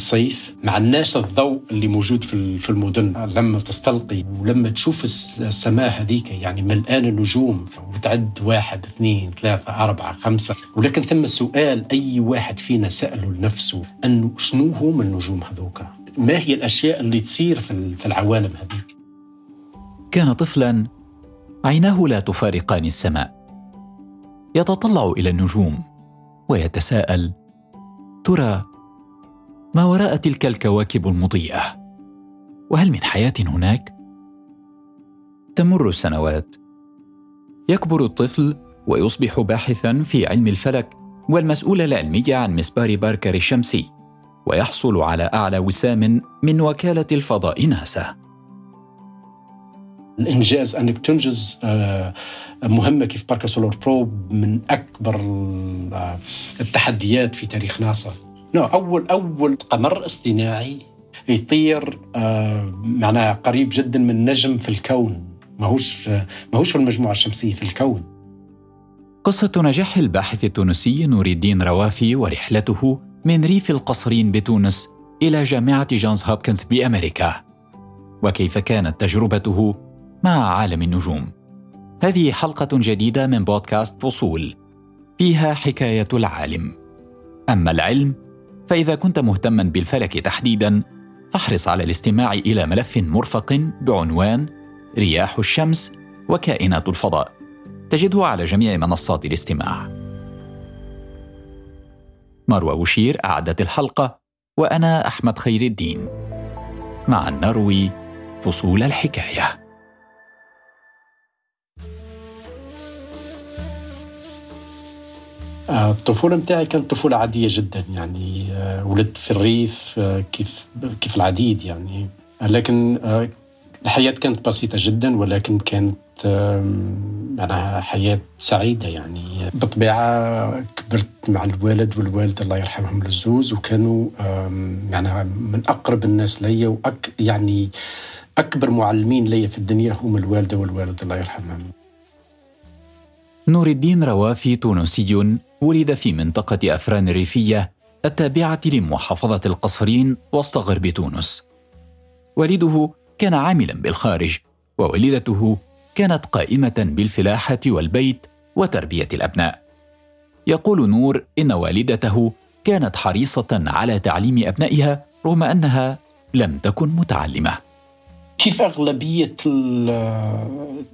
الصيف ما عندناش الضوء اللي موجود في في المدن. لما تستلقي ولما تشوف السماء هذيك يعني ملآن نجوم وتعد واحد اثنين ثلاثة أربعة خمسة. ولكن ثم سؤال أي واحد فينا سأله لنفسه أنه شنو هم النجوم هذوك؟ ما هي الأشياء اللي تصير في العوالم هذيك؟ كان طفلا عيناه لا تفارقان السماء. يتطلع إلى النجوم ويتساءل ترى ما وراء تلك الكواكب المضيئة؟ وهل من حياة هناك؟ تمر السنوات. يكبر الطفل ويصبح باحثا في علم الفلك والمسؤول العلمي عن مسبار باركر الشمسي ويحصل على أعلى وسام من وكالة الفضاء ناسا. الإنجاز أنك تنجز آه، مهمة كيف Parker Solar Probe من أكبر آه، التحديات في تاريخ ناسا. اول أول قمر اصطناعي يطير آه، معناها قريب جدا من نجم في الكون. ماهوش ماهوش في المجموعة الشمسية في الكون. قصة نجاح الباحث التونسي نور الدين روافي ورحلته من ريف القصرين بتونس إلى جامعة جونز هوبكنز بأمريكا. وكيف كانت تجربته مع عالم النجوم. هذه حلقة جديدة من بودكاست فصول. فيها حكاية العالم. أما العلم فإذا كنت مهتما بالفلك تحديدا فاحرص على الاستماع إلى ملف مرفق بعنوان رياح الشمس وكائنات الفضاء. تجده على جميع منصات الاستماع. مروى وشير أعدت الحلقة وأنا أحمد خير الدين. مع نروي فصول الحكاية. الطفولة متاعي كانت طفولة عادية جدا يعني آه، ولدت في الريف آه، كيف كيف العديد يعني. لكن آه، الحياة كانت بسيطة جدا ولكن كانت معناها حياة سعيدة يعني. بالطبيعة كبرت مع الوالد والوالدة الله يرحمهم الزوز وكانوا معناها من أقرب الناس لي وأك يعني أكبر معلمين لي في الدنيا هم الوالدة والوالد الله يرحمهم. نور الدين روافي تونسي ولد في منطقة أفران الريفية التابعة لمحافظة القصرين وسط غرب تونس. والده كان عاملا بالخارج ووالدته كانت قائمة بالفلاحة والبيت وتربية الأبناء. يقول نور إن والدته كانت حريصة على تعليم أبنائها رغم أنها لم تكن متعلمة. كيف أغلبية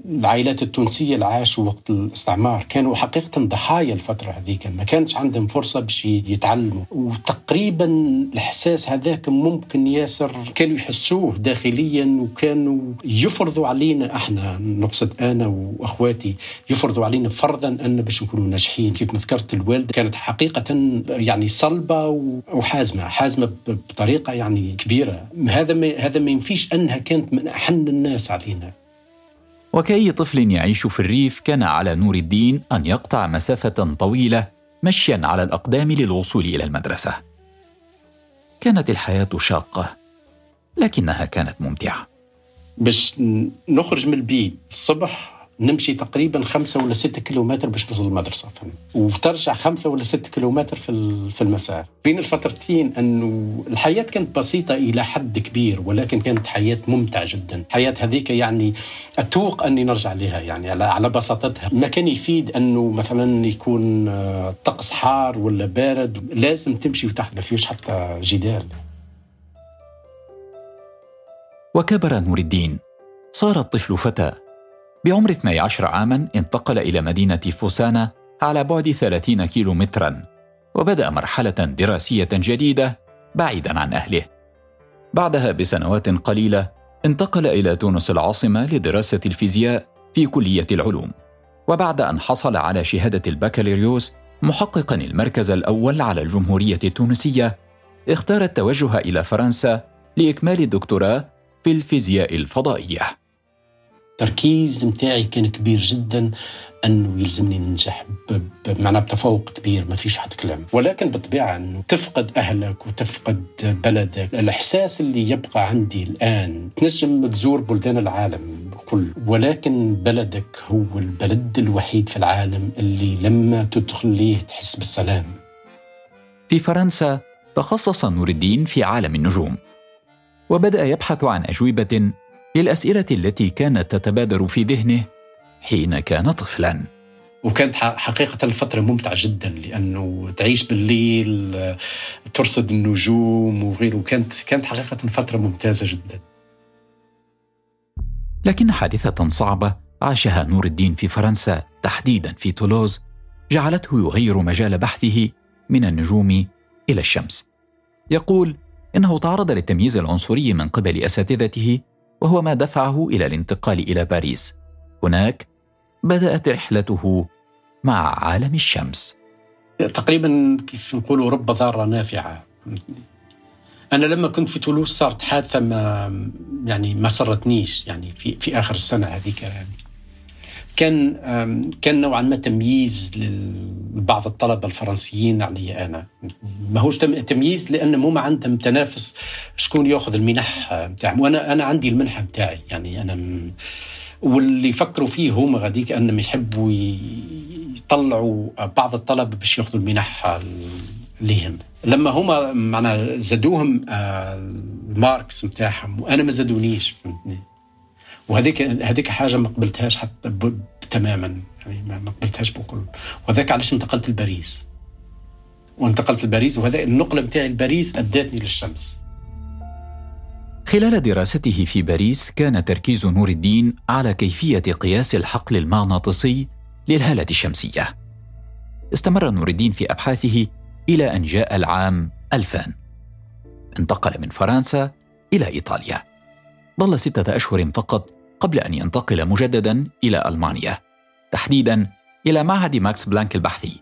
العائلات التونسية اللي عاشوا وقت الاستعمار؟ كانوا حقيقة ضحايا الفترة هذيك ما كانش عندهم فرصة باش يتعلموا. وتقريبا الإحساس هذاك ممكن ياسر كانوا يحسوه داخليا وكانوا يفرضوا علينا إحنا نقصد أنا وأخواتي يفرضوا علينا فرضا أن باش نكونوا ناجحين. كيف ما ذكرت الوالدة كانت حقيقة يعني صلبة وحازمة حازمة بطريقة يعني كبيرة. هذا ما هذا ما ينفيش أنها كانت من أحن الناس علينا. وكأي طفل يعيش في الريف كان على نور الدين أن يقطع مسافة طويلة مشيا على الأقدام للوصول إلى المدرسة. كانت الحياة شاقة لكنها كانت ممتعة. باش نخرج من البيت الصبح نمشي تقريبا خمسة ولا ستة كيلومتر باش نوصل المدرسة وترجع خمسة ولا ستة كيلومتر في في المساء. بين الفترتين أنه الحياة كانت بسيطة إلى حد كبير ولكن كانت حياة ممتعة جدا. حياة هذيك يعني أتوق أني نرجع لها يعني على بساطتها. ما كان يفيد أنه مثلا يكون الطقس آه، حار ولا بارد لازم تمشي وتحت ما فيش حتى جدال. وكبر نور الدين. صار الطفل فتى. بعمر 12 عاما انتقل إلى مدينة فوسانا على بعد 30 كيلو مترا وبدأ مرحلة دراسية جديدة بعيدا عن أهله. بعدها بسنوات قليلة انتقل إلى تونس العاصمة لدراسة الفيزياء في كلية العلوم وبعد أن حصل على شهادة البكالوريوس محققا المركز الأول على الجمهورية التونسية اختار التوجه إلى فرنسا لإكمال الدكتوراه في الفيزياء الفضائية. التركيز متاعي كان كبير جدا انه يلزمني ننجح بمعنى بتفوق كبير ما فيش حد كلام. ولكن بالطبيعة أنه تفقد أهلك وتفقد بلدك الإحساس اللي يبقى عندي الآن تنجم تزور بلدان العالم كل. ولكن بلدك هو البلد الوحيد في العالم اللي لما تدخل ليه تحس بالسلام. في فرنسا تخصص نور الدين في عالم النجوم وبدأ يبحث عن أجوبة للاسئله التي كانت تتبادر في ذهنه حين كان طفلا. وكانت حقيقة الفترة ممتعة جدا لأنه تعيش بالليل ترصد النجوم وغيره. كانت كانت حقيقة فترة ممتازة جدا. لكن حادثة صعبة عاشها نور الدين في فرنسا تحديدا في تولوز جعلته يغير مجال بحثه من النجوم إلى الشمس. يقول إنه تعرض للتمييز العنصري من قبل أساتذته وهو ما دفعه إلى الانتقال إلى باريس. هناك بدأت رحلته مع عالم الشمس. تقريبا كيف نقول رب ضارة نافعة. أنا لما كنت في تولوز صارت حادثة ما يعني ما سرتنيش يعني في في آخر السنة هذيك. يعني كان كان نوعا ما تمييز لبعض الطلبة الفرنسيين علي أنا. ما هوش تمييز لأن مو ما عندهم تنافس شكون يأخذ المنح نتاعهم وأنا أنا عندي المنحه نتاعي يعني أنا م... واللي يفكروا فيه هم غاديك أنهم يحبوا يطلعوا بعض الطلبه باش يأخذوا المنح ليهم. لما هما معنا زادوهم آه، الماركس نتاعهم وأنا ما زادونيش. فهمتني وهذيك هذيك حاجة ما قبلتهاش حتى تماما. يعني ما قبلتهاش بكل. وذاك علاش انتقلت لباريس. وانتقلت لباريس وهذا النقله نتاعي لباريس ادتني للشمس. خلال دراسته في باريس كان تركيز نور الدين على كيفية قياس الحقل المغناطيسي للهالة الشمسية. استمر نور الدين في أبحاثه إلى أن جاء العام 2000 انتقل من فرنسا إلى إيطاليا. ظل ستة أشهر فقط قبل أن ينتقل مجددا إلى ألمانيا تحديدا إلى معهد ماكس بلانك البحثي.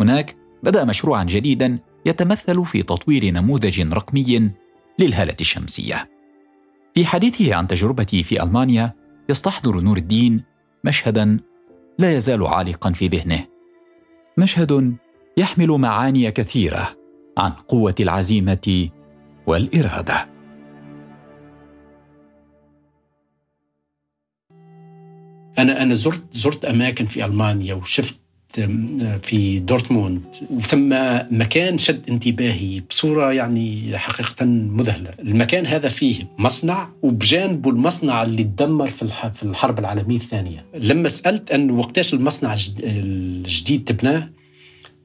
هناك بدأ مشروعا جديدا يتمثل في تطوير نموذج رقمي للهالة الشمسية. في حديثه عن تجربته في ألمانيا يستحضر نور الدين مشهدا لا يزال عالقا في ذهنه. مشهد يحمل معاني كثيرة عن قوة العزيمة والإرادة. أنا أنا زرت زرت أماكن في ألمانيا وشفت في دورتموند وثم مكان شد انتباهي بصورة يعني حقيقة مذهلة، المكان هذا فيه مصنع وبجانبه المصنع اللي تدمر في الحرب العالمية الثانية، لما سألت انه وقتاش المصنع الجديد تبناه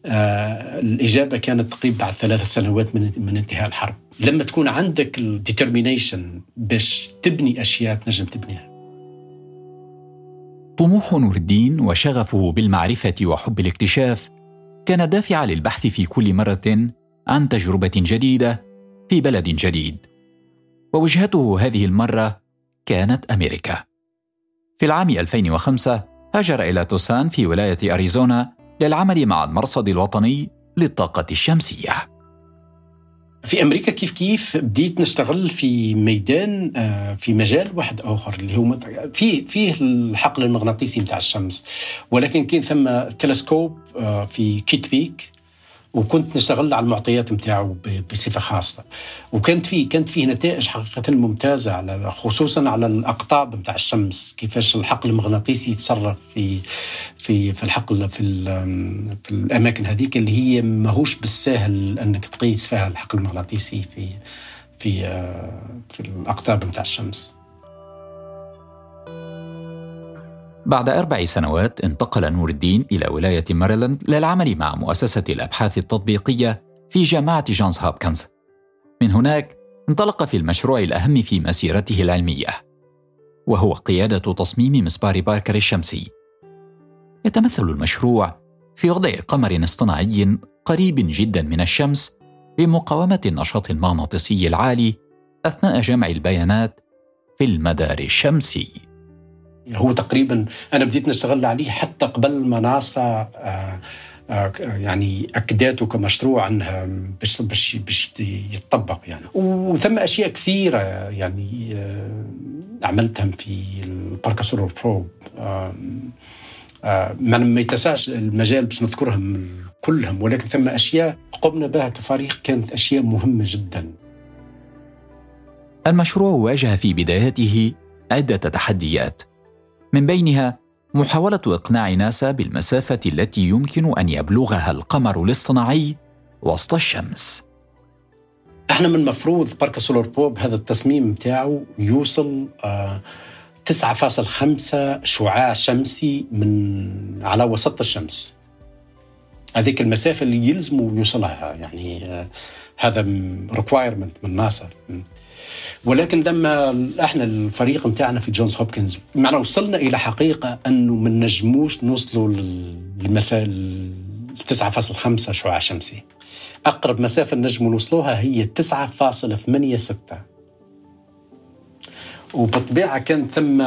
آه الإجابة كانت تقريبا بعد ثلاث سنوات من من انتهاء الحرب، لما تكون عندك الديترمينيشن باش تبني أشياء تنجم تبنيها. طموح نور الدين وشغفه بالمعرفة وحب الاكتشاف كان دافع للبحث في كل مرة عن تجربة جديدة في بلد جديد. ووجهته هذه المرة كانت أمريكا. في العام 2005 هاجر إلى توسان في ولاية أريزونا للعمل مع المرصد الوطني للطاقة الشمسية. في أمريكا كيف كيف بديت نشتغل في ميدان آه، في مجال واحد آخر اللي هو في فيه الحقل المغناطيسي بتاع الشمس. ولكن كان ثم تلسكوب آه، في كيت بيك وكنت نشتغل على المعطيات نتاعو بصفة خاصة. وكانت فيه كانت فيه نتائج حقيقة ممتازة على خصوصا على الأقطاب نتاع الشمس كيفاش الحقل المغناطيسي يتصرف في في في الحقل في في الأماكن هذيك اللي هي ماهوش بالساهل أنك تقيس فيها الحقل المغناطيسي في في آه، في الأقطاب نتاع الشمس. بعد أربع سنوات انتقل نور الدين إلى ولاية ماريلاند للعمل مع مؤسسة الأبحاث التطبيقية في جامعة جونز هوبكنز. من هناك انطلق في المشروع الأهم في مسيرته العلمية، وهو قيادة تصميم مسبار باركر الشمسي. يتمثل المشروع في وضع قمر اصطناعي قريب جدا من الشمس لمقاومة النشاط المغناطيسي العالي أثناء جمع البيانات في المدار الشمسي. هو تقريبا أنا بديت نشتغل عليه حتى قبل ما ناسا آه، آه، يعني أكداته كمشروع انها باش باش باش يتطبق يعني. وثم أشياء كثيرة يعني آه، عملتهم في الباركاسور بروب ما يتسعش المجال باش نذكرهم كلهم ولكن ثم أشياء قمنا بها كفريق كانت أشياء مهمة جدا. المشروع واجه في بدايته عدة تحديات. من بينها محاولة إقناع ناسا بالمسافة التي يمكن أن يبلغها القمر الاصطناعي وسط الشمس. إحنا من المفروض Parker Solar Probe هذا التصميم بتاعه يوصل آه 9.5 شعاع شمسي من على وسط الشمس هذيك المسافة اللي يلزموا يوصلها يعني آه هذا requirement من ناسا ولكن لما إحنا الفريق بتاعنا في جونز هوبكنز. معنا وصلنا إلى حقيقة أنه ما نجموش نوصلوا للمثال 9.5 شعاع شمسي. أقرب مسافة نجموا نوصلوها هي 9.86 وبالطبيعه كان ثم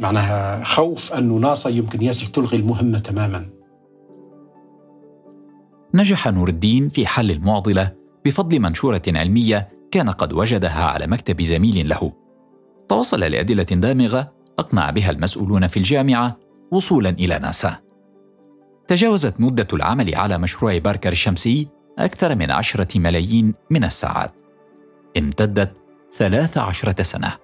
معناها خوف أنه ناسا يمكن ياسر تلغي المهمة تماما. نجح نور الدين في حل المعضلة بفضل منشورة علمية كان قد وجدها على مكتب زميل له. توصل لأدلة دامغة أقنع بها المسؤولون في الجامعة وصولا إلى ناسا. تجاوزت مدة العمل على مشروع باركر الشمسي أكثر من عشرة ملايين من الساعات. امتدت ثلاث عشرة سنة.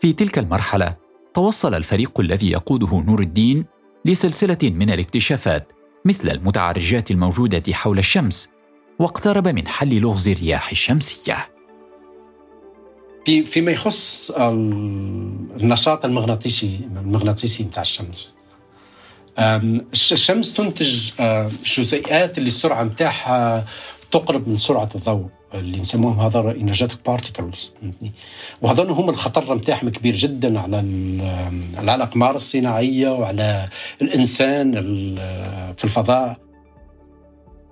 في تلك المرحلة توصل الفريق الذي يقوده نور الدين لسلسلة من الاكتشافات مثل المتعرجات الموجودة حول الشمس واقترب من حل لغز الرياح الشمسية. في فيما يخص النشاط المغناطيسي المغناطيسي بتاع الشمس. الشمس تنتج جزيئات اللي السرعة نتاعها تقرب من سرعة الضوء اللي نسموهم هذول انرجيتك بارتيكلز وهذول هم الخطر نتاعهم كبير جدا على على الأقمار الصناعية وعلى الإنسان في الفضاء.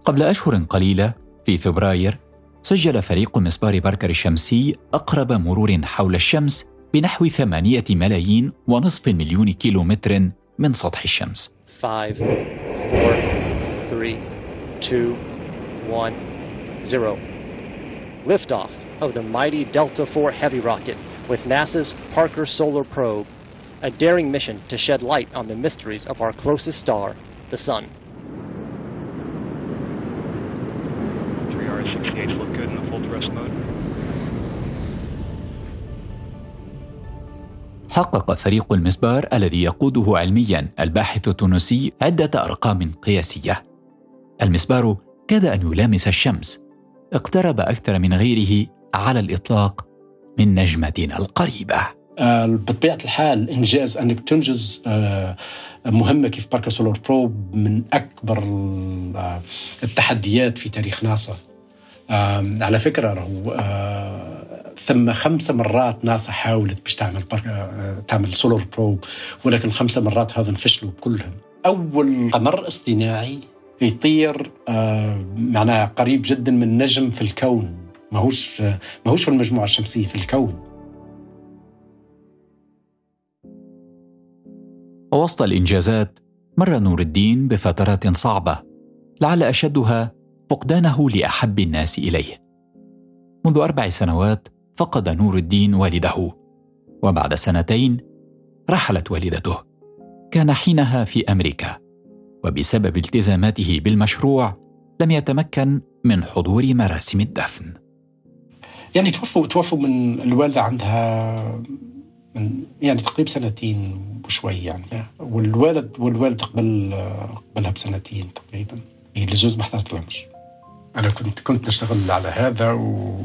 قبل اشهر قليله في فبراير سجل فريق مسبار باركر الشمسي اقرب مرور حول الشمس بنحو ثمانيه ملايين ونصف مليون كيلو متر من سطح الشمس 5 4 3 2 1 0 Liftoff of the mighty Delta IV Heavy rocket with NASA's Parker Solar Probe, a daring mission to shed light on the mysteries of our closest star, the Sun. حقق فريق المسبار الذي يقوده علميا الباحث التونسي عدة أرقام قياسية. المسبار كاد أن يلامس الشمس. اقترب أكثر من غيره على الإطلاق من نجمتنا القريبة. آه، بطبيعة الحال إنجاز أنك تنجز آه، مهمة كيف Parker Solar Probe من أكبر آه، التحديات في تاريخ ناسا. على فكرة هو ثم خمس مرات ناسا حاولت باش تعمل تعمل solar probe ولكن الخمس مرات هذا فشلوا كلهم أول قمر اصطناعي يطير آه، معناها قريب جدا من نجم في الكون. ماهوش ماهوش في المجموعة الشمسية في الكون. ووسط الإنجازات مر نور الدين بفترات صعبة لعل أشدها فقدانه لأحب الناس إليه. منذ أربع سنوات فقد نور الدين والده وبعد سنتين رحلت والدته. كان حينها في أمريكا وبسبب التزاماته بالمشروع لم يتمكن من حضور مراسم الدفن. يعني توفوا توفوا من الوالدة عندها من يعني تقريبا سنتين وشوي يعني. والوالد والوالد قبل قبلها بسنتين تقريبا. يعني لزوز ما حضرت لهمش أنا كنت كنت نشتغل على هذا و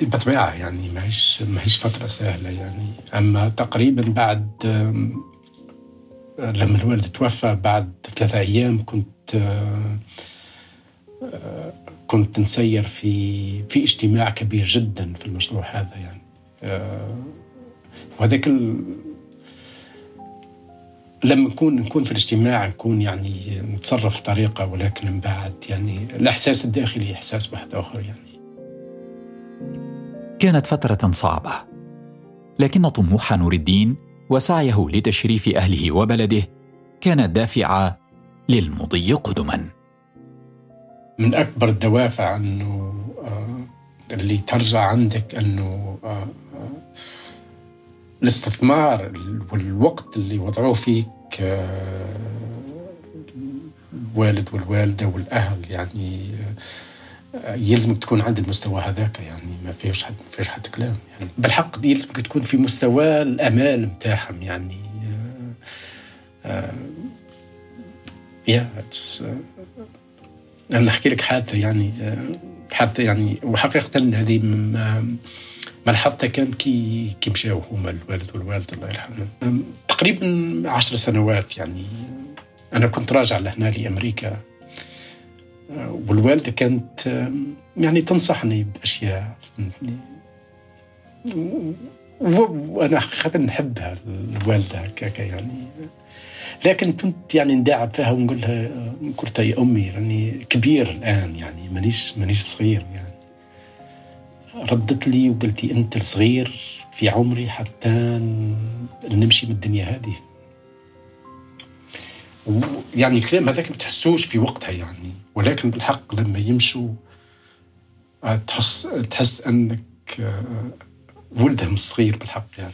بالطبيعة يعني ما هيش ما هيش فترة سهلة يعني. أما تقريبا بعد لما الوالد توفى بعد ثلاثة أيام كنت كنت نسير في في اجتماع كبير جدا في المشروع هذا يعني. وهذاك ال... لما نكون نكون في الاجتماع نكون يعني نتصرف بطريقة ولكن من بعد يعني الإحساس الداخلي إحساس واحد آخر يعني. كانت فترة صعبة لكن طموح نور الدين وسعيه لتشريف أهله وبلده كان الدافع للمضي قدما. من أكبر الدوافع أنه آه، اللي ترجع عندك أنه آه، الاستثمار والوقت اللي وضعوه فيك الوالد والوالدة والأهل يعني يلزمك تكون عند المستوى هذاك يعني ما فيش حد ما فيش حد كلام يعني بالحق يلزمك تكون في مستوى الأمال نتاعهم يعني يا uh, أنا أحكي لك حادثة يعني حادثة يعني وحقيقة هذه ملحظتها كانت كي كي مشاو هما الوالد والوالدة الله يرحمهم. تقريبا عشر سنوات يعني. أنا كنت راجع لهنا لأمريكا. والوالدة كانت يعني تنصحني بأشياء. وأنا حقيقه نحبها الوالده هكاك يعني. لكن كنت يعني نداعب فيها ونقول لها قلت يا أمي راني كبير الآن يعني مانيش مانيش صغير يعني. ردت لي وقلتي أنت الصغير في عمري حتى نمشي من الدنيا هذه. يعني الكلام هذاك ما تحسوش في وقتها يعني ولكن بالحق لما يمشوا تحس تحس أنك ولدهم الصغير بالحق يعني.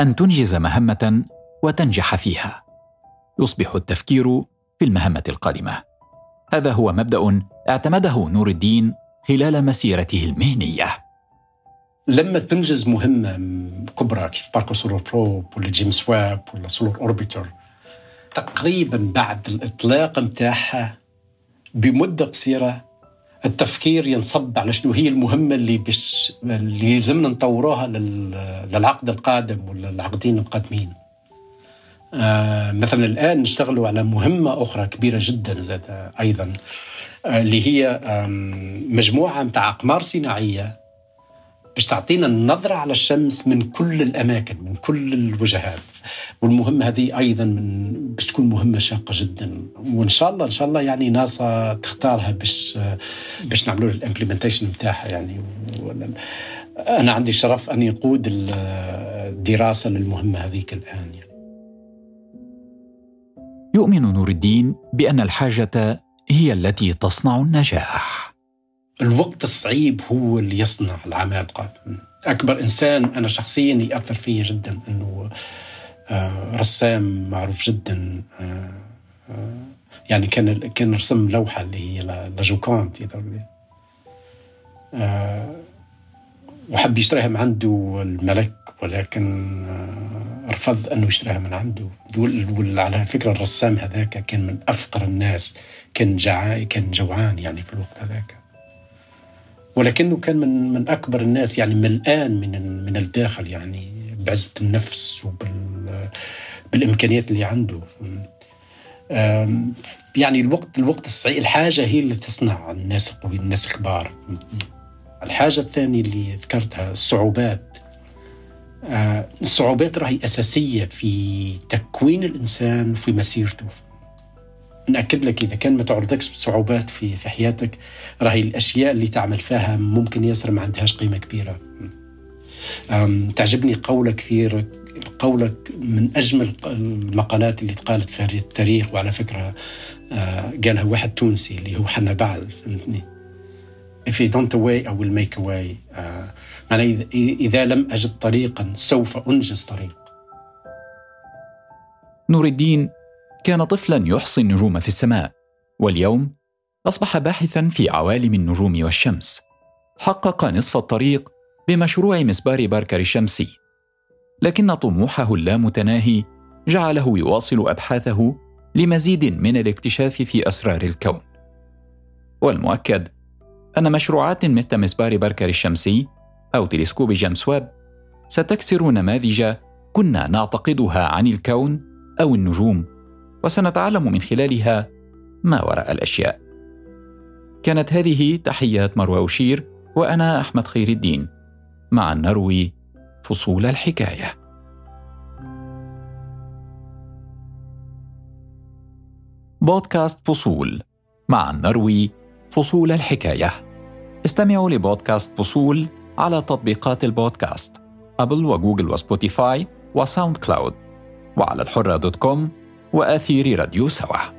أن تنجز مهمة وتنجح فيها. يصبح التفكير في المهمة القادمة هذا هو مبدأ اعتمده نور الدين خلال مسيرته المهنية لما تنجز مهمة كبرى كيف Parker Solar Probe ولا James Webb ولا Solar Orbiter تقريبا بعد الإطلاق متاعها بمدة قصيرة التفكير ينصب على شنو هي المهمة اللي بش اللي يلزمنا نطوروها للعقد القادم ولا العقدين القادمين. آه مثلا الآن نشتغلوا على مهمة أخرى كبيرة جدا زاد أيضا آه اللي هي مجموعة متاع أقمار صناعية باش تعطينا النظرة على الشمس من كل الأماكن من كل الوجهات. والمهمة هذه أيضا من باش تكون مهمة شاقة جدا. وإن شاء الله إن شاء الله يعني ناسا تختارها باش باش نعملوا الامبلمنتيشن نتاعها يعني. أنا عندي شرف أن يقود الدراسة للمهمة هذيك الآن يعني. يؤمن نور الدين بأن الحاجة هي التي تصنع النجاح. الوقت الصعيب هو اللي يصنع العمل القادم أكبر إنسان أنا شخصيا يأثر فيا جدا أنه آه، رسام معروف جدا آه، آه، يعني كان كان رسم لوحة اللي هي لاجوكونت وحب يشتريها من عنده الملك ولكن رفض أنه يشتريها من عنده. على فكرة الرسام هذاك كان من أفقر الناس كان جعان كان جوعان يعني في الوقت هذاك. ولكنه كان من من أكبر الناس يعني ملآن من من الداخل يعني بعزة النفس وبال بالإمكانيات اللي عنده. يعني الوقت الوقت الصعيب الحاجة هي اللي تصنع الناس القويين الناس الكبار. الحاجة الثانية اللي ذكرتها الصعوبات. آه، الصعوبات راهي أساسية في تكوين الإنسان في مسيرته. نأكد لك إذا كان ما تعرضكش بصعوبات في في حياتك راهي الأشياء اللي تعمل فيها ممكن ياسر ما عندهاش قيمة كبيرة. تعجبني قولة كثير قولك من أجمل المقالات اللي تقالت في التاريخ وعلى فكرة آه، قالها واحد تونسي اللي هو حنا بعد فهمتني؟ If you don't away I will make a way. آه، معنى إذا لم أجد طريقا سوف أنجز طريق. نور الدين كان طفلا يحصي النجوم في السماء واليوم أصبح باحثا في عوالم النجوم والشمس. حقق نصف الطريق بمشروع مسبار باركر الشمسي. لكن طموحه اللامتناهي جعله يواصل أبحاثه لمزيد من الاكتشاف في أسرار الكون. والمؤكد أن مشروعات مثل مسبار باركر الشمسي أو تلسكوب جيمس ويب ستكسر نماذج كنا نعتقدها عن الكون أو النجوم وسنتعلم من خلالها ما وراء الأشياء. كانت هذه تحيات مروى أشير وأنا أحمد خير الدين. مع نروي فصول الحكاية. بودكاست فصول. مع نروي فصول الحكاية. استمعوا لبودكاست فصول على تطبيقات البودكاست أبل وجوجل وسبوتيفاي وساوند كلاود وعلى الحرة dot com وأثير راديو سوا.